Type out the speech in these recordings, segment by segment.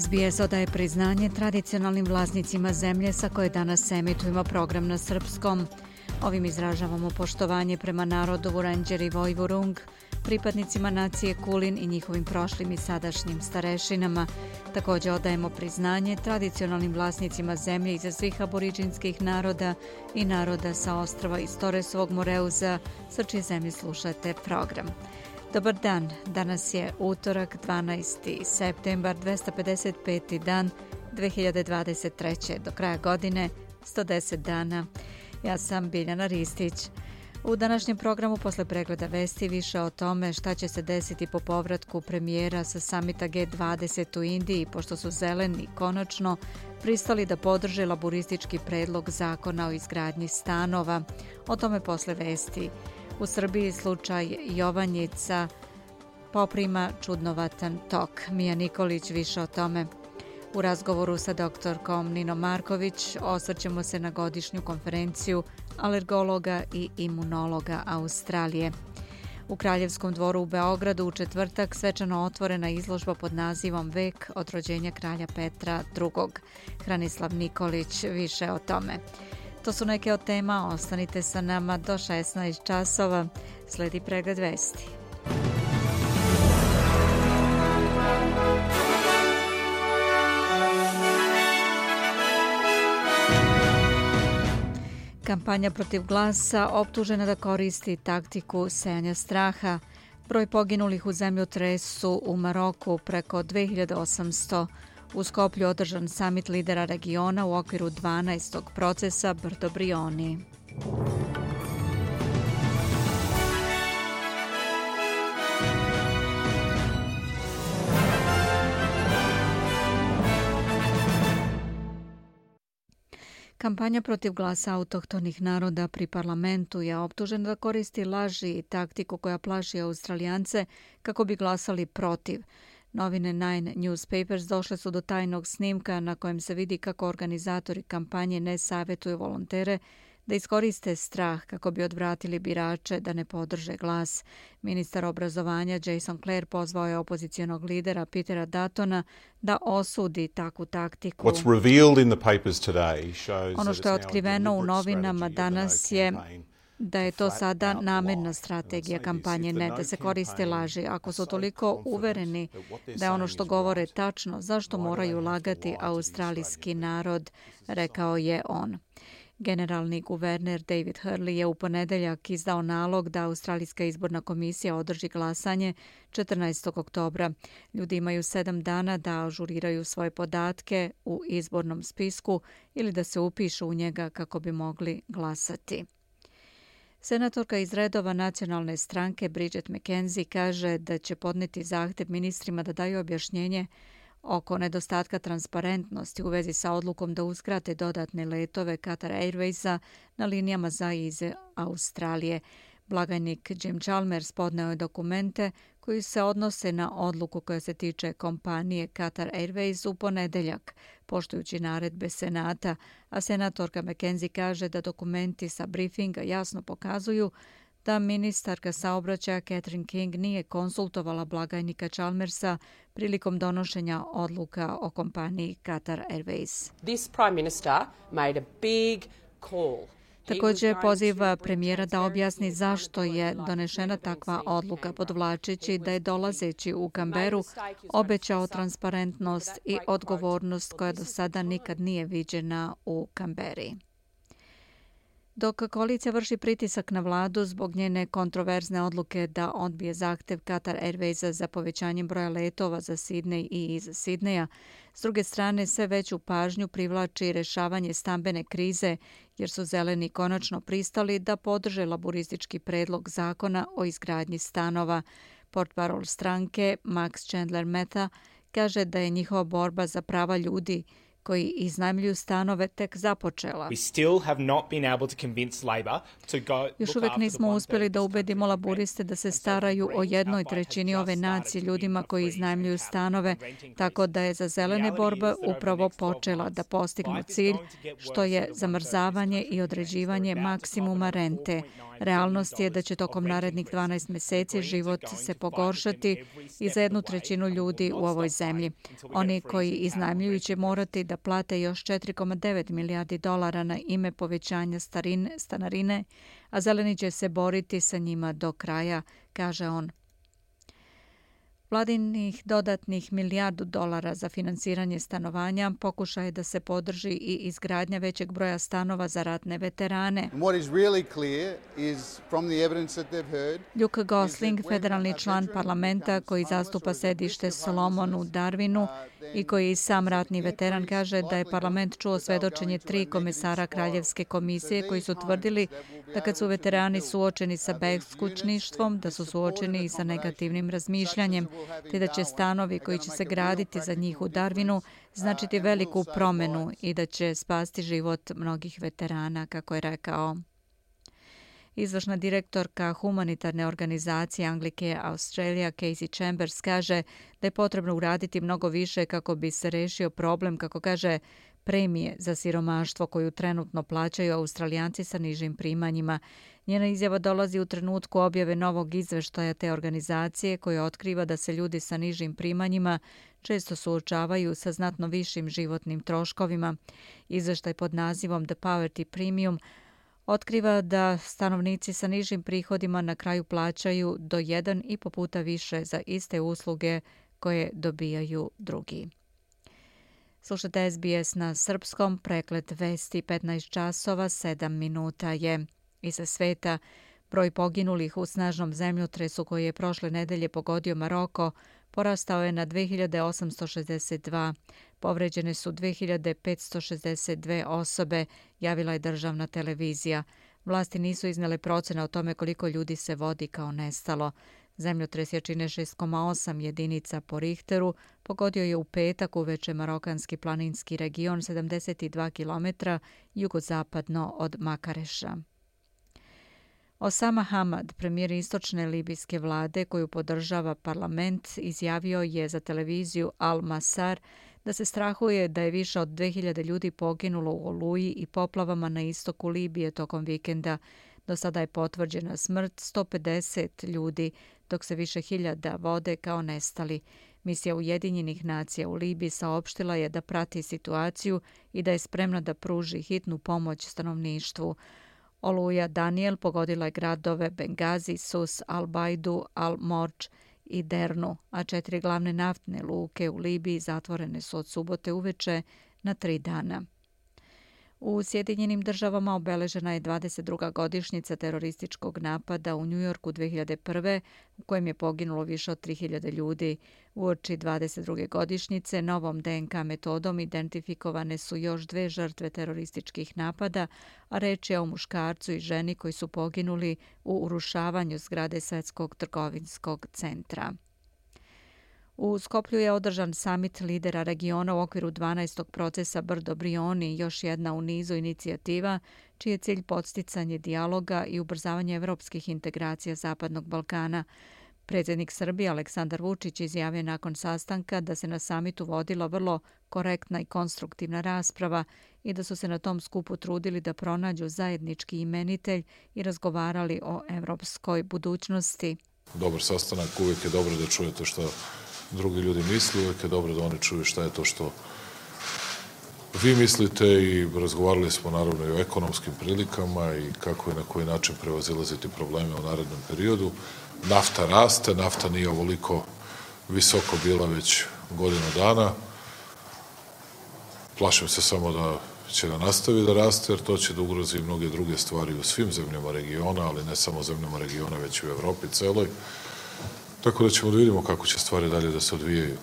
SBS odaje priznanje tradicionalnim vlasnicima zemlje sa koje danas emitujemo program na Srpskom. Ovim izražavamo poštovanje prema narodu Vuranđer i Vojvurung, pripadnicima nacije Kulin i njihovim prošlim i sadašnjim starešinama. Također odajemo priznanje tradicionalnim vlasnicima zemlje iza svih aboriđinskih naroda i naroda sa ostrava iz Toresovog Moreuza, sa čije zemlje slušate program. Dobar dan, danas je utorak 12. septembar 255. dan 2023. do kraja godine 110 dana. Ja sam Biljana Ristić. U današnjem programu posle pregleda vesti više o tome šta će se desiti po povratku premijera sa samita G20 u Indiji, pošto su zeleni konačno pristali da podrže laboristički predlog zakona o izgradnji stanova. O tome posle vesti. U Srbiji slučaj Jovanjica poprima čudnovatan tok. Mija Nikolić više o tome. U razgovoru sa doktorkom Nino Marković osvrćemo se na godišnju konferenciju alergologa i imunologa Australije. U Kraljevskom dvoru u Beogradu u četvrtak svečano otvorena izložba pod nazivom Vek od rođenja kralja Petra II. Hranislav Nikolić više o tome. To su neke od tema, ostanite sa nama do 16 časova. Sledi pregled vesti. Kampanja protiv glasa optužena da koristi taktiku sejanja straha. Broj poginulih u zemlju tresu u Maroku preko 2800. U Skoplju održan samit lidera regiona u okviru 12. procesa Brdo Brioni. Kampanja protiv glasa autohtonih naroda pri parlamentu je optužena da koristi laži i taktiku koja plaši australijance kako bi glasali protiv. Novine Nine Newspapers došle su do tajnog snimka na kojem se vidi kako organizatori kampanje ne savjetuju volontere da iskoriste strah kako bi odvratili birače da ne podrže glas. Ministar obrazovanja Jason Clare pozvao je opozicijonog lidera Petera Datona da osudi takvu taktiku. Ono što je otkriveno u novinama danas je da je to sada namjerna strategija kampanje, ne da se koriste laži. Ako su toliko uvereni da je ono što govore tačno, zašto moraju lagati australijski narod, rekao je on. Generalni guverner David Hurley je u ponedeljak izdao nalog da Australijska izborna komisija održi glasanje 14. oktobra. Ljudi imaju sedam dana da ažuriraju svoje podatke u izbornom spisku ili da se upišu u njega kako bi mogli glasati. Senatorka iz redova nacionalne stranke Bridget McKenzie kaže da će podneti zahtev ministrima da daju objašnjenje oko nedostatka transparentnosti u vezi sa odlukom da uskrate dodatne letove Qatar Airwaysa na linijama za iz Australije. Blagajnik Jim Chalmers podneo je dokumente koji se odnose na odluku koja se tiče kompanije Qatar Airways u ponedeljak, poštujući naredbe Senata, a senatorka McKenzie kaže da dokumenti sa briefinga jasno pokazuju da ministarka saobraćaja Catherine King nije konsultovala blagajnika Chalmersa prilikom donošenja odluka o kompaniji Qatar Airways. This prime minister made a big call Također poziva premijera da objasni zašto je donešena takva odluka podvlačeći da je dolazeći u Kamberu obećao transparentnost i odgovornost koja do sada nikad nije viđena u Kamberi. Dok koalicija vrši pritisak na vladu zbog njene kontroverzne odluke da odbije zahtev Qatar Airwaysa za povećanjem broja letova za Sidney i iz Sidneja, s druge strane sve veću pažnju privlači rešavanje stambene krize jer su zeleni konačno pristali da podrže laboristički predlog zakona o izgradnji stanova. Portparol stranke Max Chandler Meta kaže da je njihova borba za prava ljudi koji iznajmljuju stanove tek započela. Još uvijek nismo uspjeli da ubedimo laburiste da se staraju o jednoj trećini ove nacije ljudima koji iznajmljuju stanove, tako da je za zelene borbe upravo počela da postignu cilj, što je zamrzavanje i određivanje maksimuma rente. Realnost je da će tokom narednih 12 meseci život se pogoršati i za jednu trećinu ljudi u ovoj zemlji. Oni koji iznajmljuju će morati da plate još 4,9 milijardi dolara na ime povećanja starine, stanarine, a zeleni će se boriti sa njima do kraja, kaže on. Vladinih dodatnih milijardu dolara za finansiranje stanovanja pokušaje da se podrži i izgradnja većeg broja stanova za ratne veterane. Luke Gosling, federalni član parlamenta koji zastupa sedište Solomon u Darwinu i koji je sam ratni veteran, kaže da je parlament čuo svedočenje tri komesara Kraljevske komisije koji su tvrdili da kad su veterani suočeni sa beskućništvom, da su suočeni i sa negativnim razmišljanjem, te da će stanovi koji će se graditi za njih u Darwinu značiti veliku promenu i da će spasti život mnogih veterana, kako je rekao. Izvršna direktorka humanitarne organizacije Anglike Australia Casey Chambers kaže da je potrebno uraditi mnogo više kako bi se rešio problem, kako kaže, premije za siromaštvo koju trenutno plaćaju australijanci sa nižim primanjima. Njena izjava dolazi u trenutku objave novog izveštaja te organizacije koja otkriva da se ljudi sa nižim primanjima često suočavaju sa znatno višim životnim troškovima. Izveštaj pod nazivom The Poverty Premium otkriva da stanovnici sa nižim prihodima na kraju plaćaju do 1,5 puta više za iste usluge koje dobijaju drugi. Slušajte SBS na srpskom, preklet vesti 15 časova, 7 minuta je. Iza sveta, broj poginulih u snažnom zemljotresu koji je prošle nedelje pogodio Maroko porastao je na 2862. Povređene su 2562 osobe, javila je državna televizija. Vlasti nisu iznele procene o tome koliko ljudi se vodi kao nestalo. Zemljotres jačine 6,8 jedinica po Richteru pogodio je u petak uveče marokanski planinski region 72 km jugozapadno od Makareša. Osama Hamad, premijer istočne libijske vlade koju podržava parlament, izjavio je za televiziju Al Masar da se strahuje da je više od 2000 ljudi poginulo u oluji i poplavama na istoku Libije tokom vikenda. Do sada je potvrđena smrt 150 ljudi, dok se više hiljada vode kao nestali. Misija Ujedinjenih nacija u Libiji saopštila je da prati situaciju i da je spremna da pruži hitnu pomoć stanovništvu. Oluja Daniel pogodila je gradove Bengazi, Sus, Al-Bajdu, Al-Morč i Dernu, a četiri glavne naftne luke u Libiji zatvorene su od subote uveče na tri dana. U Sjedinjenim državama obeležena je 22. godišnjica terorističkog napada u Njujorku 2001. u kojem je poginulo više od 3000 ljudi. U oči 22. godišnjice novom DNK metodom identifikovane su još dve žrtve terorističkih napada, a reč je o muškarcu i ženi koji su poginuli u urušavanju zgrade Svetskog trgovinskog centra. U Skoplju je održan samit lidera regiona u okviru 12. procesa Brdo Brioni, još jedna u nizu inicijativa, čiji je cilj podsticanje dijaloga i ubrzavanje evropskih integracija Zapadnog Balkana. Predsjednik Srbije Aleksandar Vučić izjavio nakon sastanka da se na samitu vodila vrlo korektna i konstruktivna rasprava i da su se na tom skupu trudili da pronađu zajednički imenitelj i razgovarali o evropskoj budućnosti. Dobar sastanak, uvijek je dobro da čujete što drugi ljudi misli, uvijek je dobro da oni čuju šta je to što vi mislite i razgovarali smo naravno i o ekonomskim prilikama i kako i na koji način prevazilaziti probleme u narednom periodu. Nafta raste, nafta nije ovoliko visoko bila već godinu dana. Plašim se samo da će da nastavi da raste, jer to će da ugrozi mnoge druge stvari u svim zemljama regiona, ali ne samo zemljama regiona, već i u Evropi celoj. Tako da ćemo da vidimo kako će stvari dalje da se odvijaju.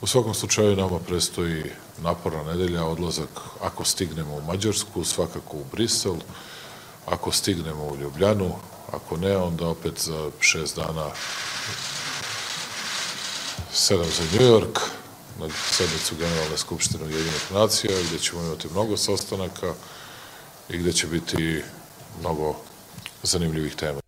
U svakom slučaju nama prestoji naporna nedelja, odlazak ako stignemo u Mađarsku, svakako u Brisel, ako stignemo u Ljubljanu, ako ne, onda opet za šest dana sedam za New York, na sednicu Generalne skupštine Ujedinih nacija, gdje ćemo imati mnogo sastanaka i gdje će biti mnogo zanimljivih tema.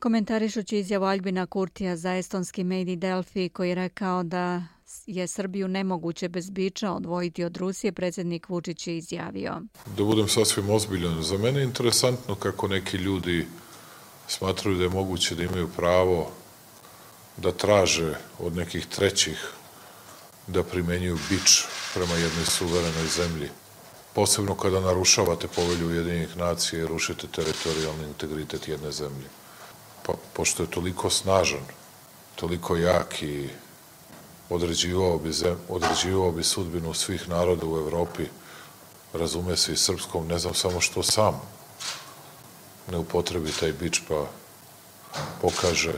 Komentarišući izjavu Aljbina Kurtija za estonski medij Delfi, koji je rekao da je Srbiju nemoguće bez biča odvojiti od Rusije, predsjednik Vučić je izjavio. Da budem sasvim ozbiljan, za mene je interesantno kako neki ljudi smatraju da je moguće da imaju pravo da traže od nekih trećih da primenjuju bič prema jednoj suverenoj zemlji. Posebno kada narušavate povelju Ujedinjenih nacija i rušite teritorijalni integritet jedne zemlje. Pa, pošto je toliko snažan, toliko jak i određivao bi, zem, određivao bi sudbinu svih naroda u Evropi, razume se i srpskom, ne znam samo što sam ne upotrebi taj bič pa pokaže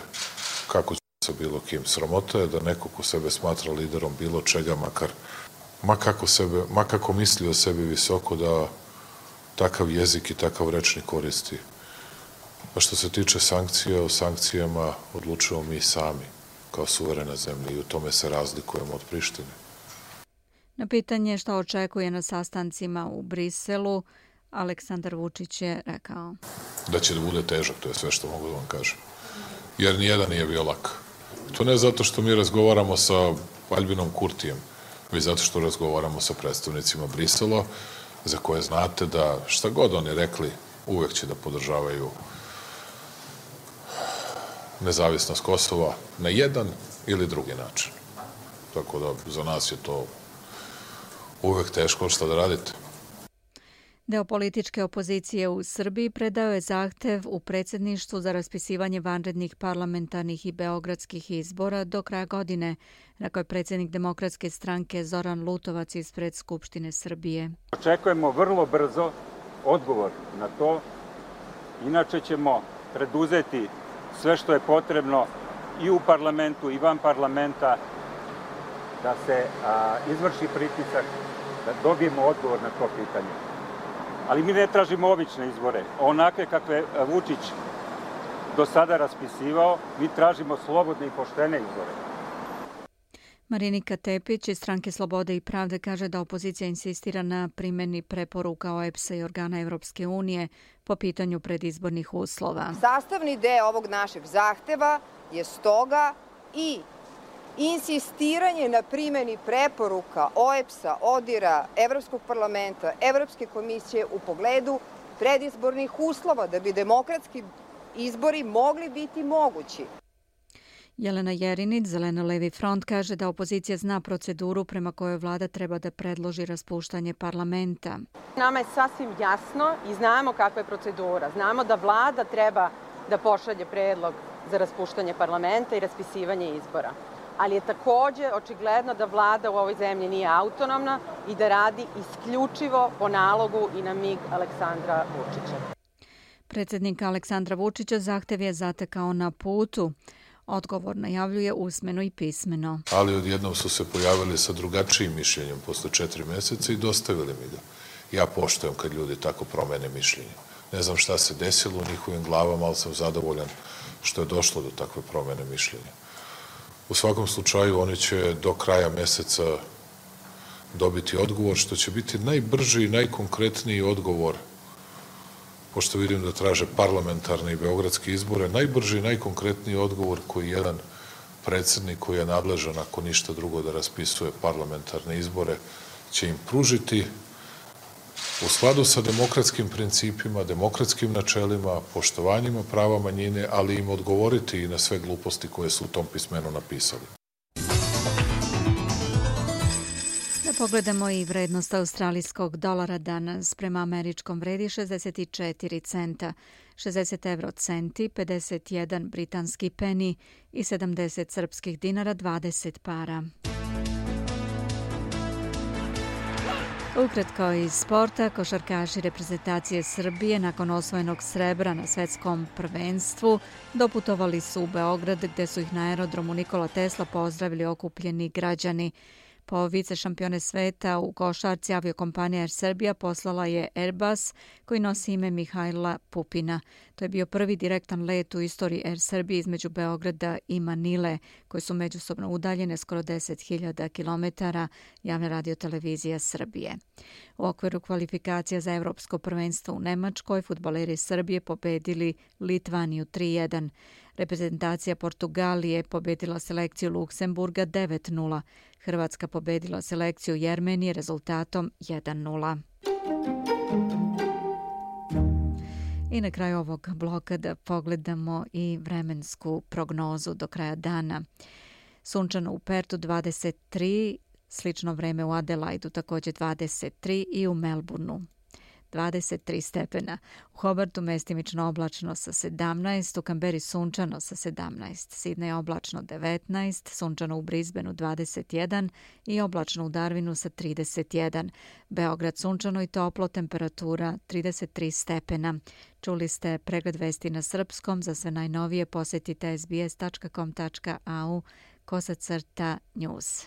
kako sa bilo kim. Sramota je da neko ko sebe smatra liderom bilo čega, makar, makako, sebe, makako misli o sebi visoko, da takav jezik i takav rečnik koristi. A što se tiče sankcija, o sankcijama odlučujemo mi sami kao suverena zemlja i u tome se razlikujemo od Prištine. Na pitanje što očekuje na sastancima u Briselu, Aleksandar Vučić je rekao. Da će da bude težak, to je sve što mogu da vam kažem. Jer nijedan nije bio lak. To ne zato što mi razgovaramo sa Albinom Kurtijem, već zato što razgovaramo sa predstavnicima Brisela, za koje znate da šta god oni rekli, uvek će da podržavaju nezavisnost Kosova na jedan ili drugi način. Tako da za nas je to uvek teško što da radite. Deo političke opozicije u Srbiji predao je zahtev u predsjedništvu za raspisivanje vanrednih parlamentarnih i beogradskih izbora do kraja godine, rekao je predsjednik demokratske stranke Zoran Lutovac ispred Skupštine Srbije. Očekujemo vrlo brzo odgovor na to, inače ćemo preduzeti sve što je potrebno i u parlamentu i van parlamenta da se a, izvrši pritisak, da dobijemo odgovor na to pitanje. Ali mi ne tražimo obične izbore, onake kakve Vučić do sada raspisivao, mi tražimo slobodne i poštene izbore. Marinika Tepić iz stranke Slobode i Pravde kaže da opozicija insistira na primjeni preporuka OEPS-a i organa Evropske unije po pitanju predizbornih uslova. Sastavni deo ovog našeg zahteva je stoga i insistiranje na primjeni preporuka OEPS-a, ODIR-a, Evropskog parlamenta, Evropske komisije u pogledu predizbornih uslova da bi demokratski izbori mogli biti mogući. Jelena Jerinic, Zeleno Levi front, kaže da opozicija zna proceduru prema kojoj vlada treba da predloži raspuštanje parlamenta. Nama je sasvim jasno i znamo kakva je procedura. Znamo da vlada treba da pošalje predlog za raspuštanje parlamenta i raspisivanje izbora ali je takođe očigledno da vlada u ovoj zemlji nije autonomna i da radi isključivo po nalogu i na mig Aleksandra Vučića. Predsjednik Aleksandra Vučića zahtev je zatekao na putu. Odgovor najavljuje usmeno i pismeno. Ali odjednom su se pojavili sa drugačijim mišljenjem posle četiri meseca i dostavili mi ga. Ja poštojem kad ljudi tako promene mišljenje. Ne znam šta se desilo u njihovim glavama, ali sam zadovoljan što je došlo do takve promene mišljenja. U svakom slučaju oni će do kraja meseca dobiti odgovor, što će biti najbrži i najkonkretniji odgovor, pošto vidim da traže parlamentarne i beogradske izbore, najbrži i najkonkretniji odgovor koji jedan predsednik koji je nadležan, ako ništa drugo da raspisuje parlamentarne izbore, će im pružiti u skladu sa demokratskim principima, demokratskim načelima, poštovanjima prava manjine, ali im odgovoriti i na sve gluposti koje su u tom pismenu napisali. Da pogledamo i vrednost australijskog dolara danas prema američkom vredi 64 centa, 60 euro centi, 51 britanski peni i 70 srpskih dinara 20 para. Ukratko iz sporta, košarkaši reprezentacije Srbije nakon osvojenog srebra na svetskom prvenstvu doputovali su u Beograd gde su ih na aerodromu Nikola Tesla pozdravili okupljeni građani. Po vice šampione sveta u košarci aviokompanija Air Serbia poslala je Airbus koji nosi ime Mihajla Pupina. To je bio prvi direktan let u istoriji Air Serbia između Beograda i Manile, koji su međusobno udaljene skoro 10.000 km, javna radiotelevizija Srbije. U okviru kvalifikacija za Evropsko prvenstvo u Nemačkoj, futboleri Srbije pobedili Litvaniju 3-1. Reprezentacija Portugalije pobedila selekciju Luksemburga 9-0. Hrvatska pobedila selekciju Jermenije rezultatom 1-0. I na kraju ovog bloka da pogledamo i vremensku prognozu do kraja dana. Sunčano u Pertu 23, slično vreme u Adelaidu također 23 i u Melbourneu 23 stepena. U Hobartu mestimično oblačno sa 17, u Kamberi sunčano sa 17, Sidney oblačno 19, sunčano u Brisbaneu 21 i oblačno u Darwinu sa 31. Beograd sunčano i toplo, temperatura 33 stepena. Čuli ste pregled vesti na srpskom, za sve najnovije posjetite sbs.com.au kosacrta news.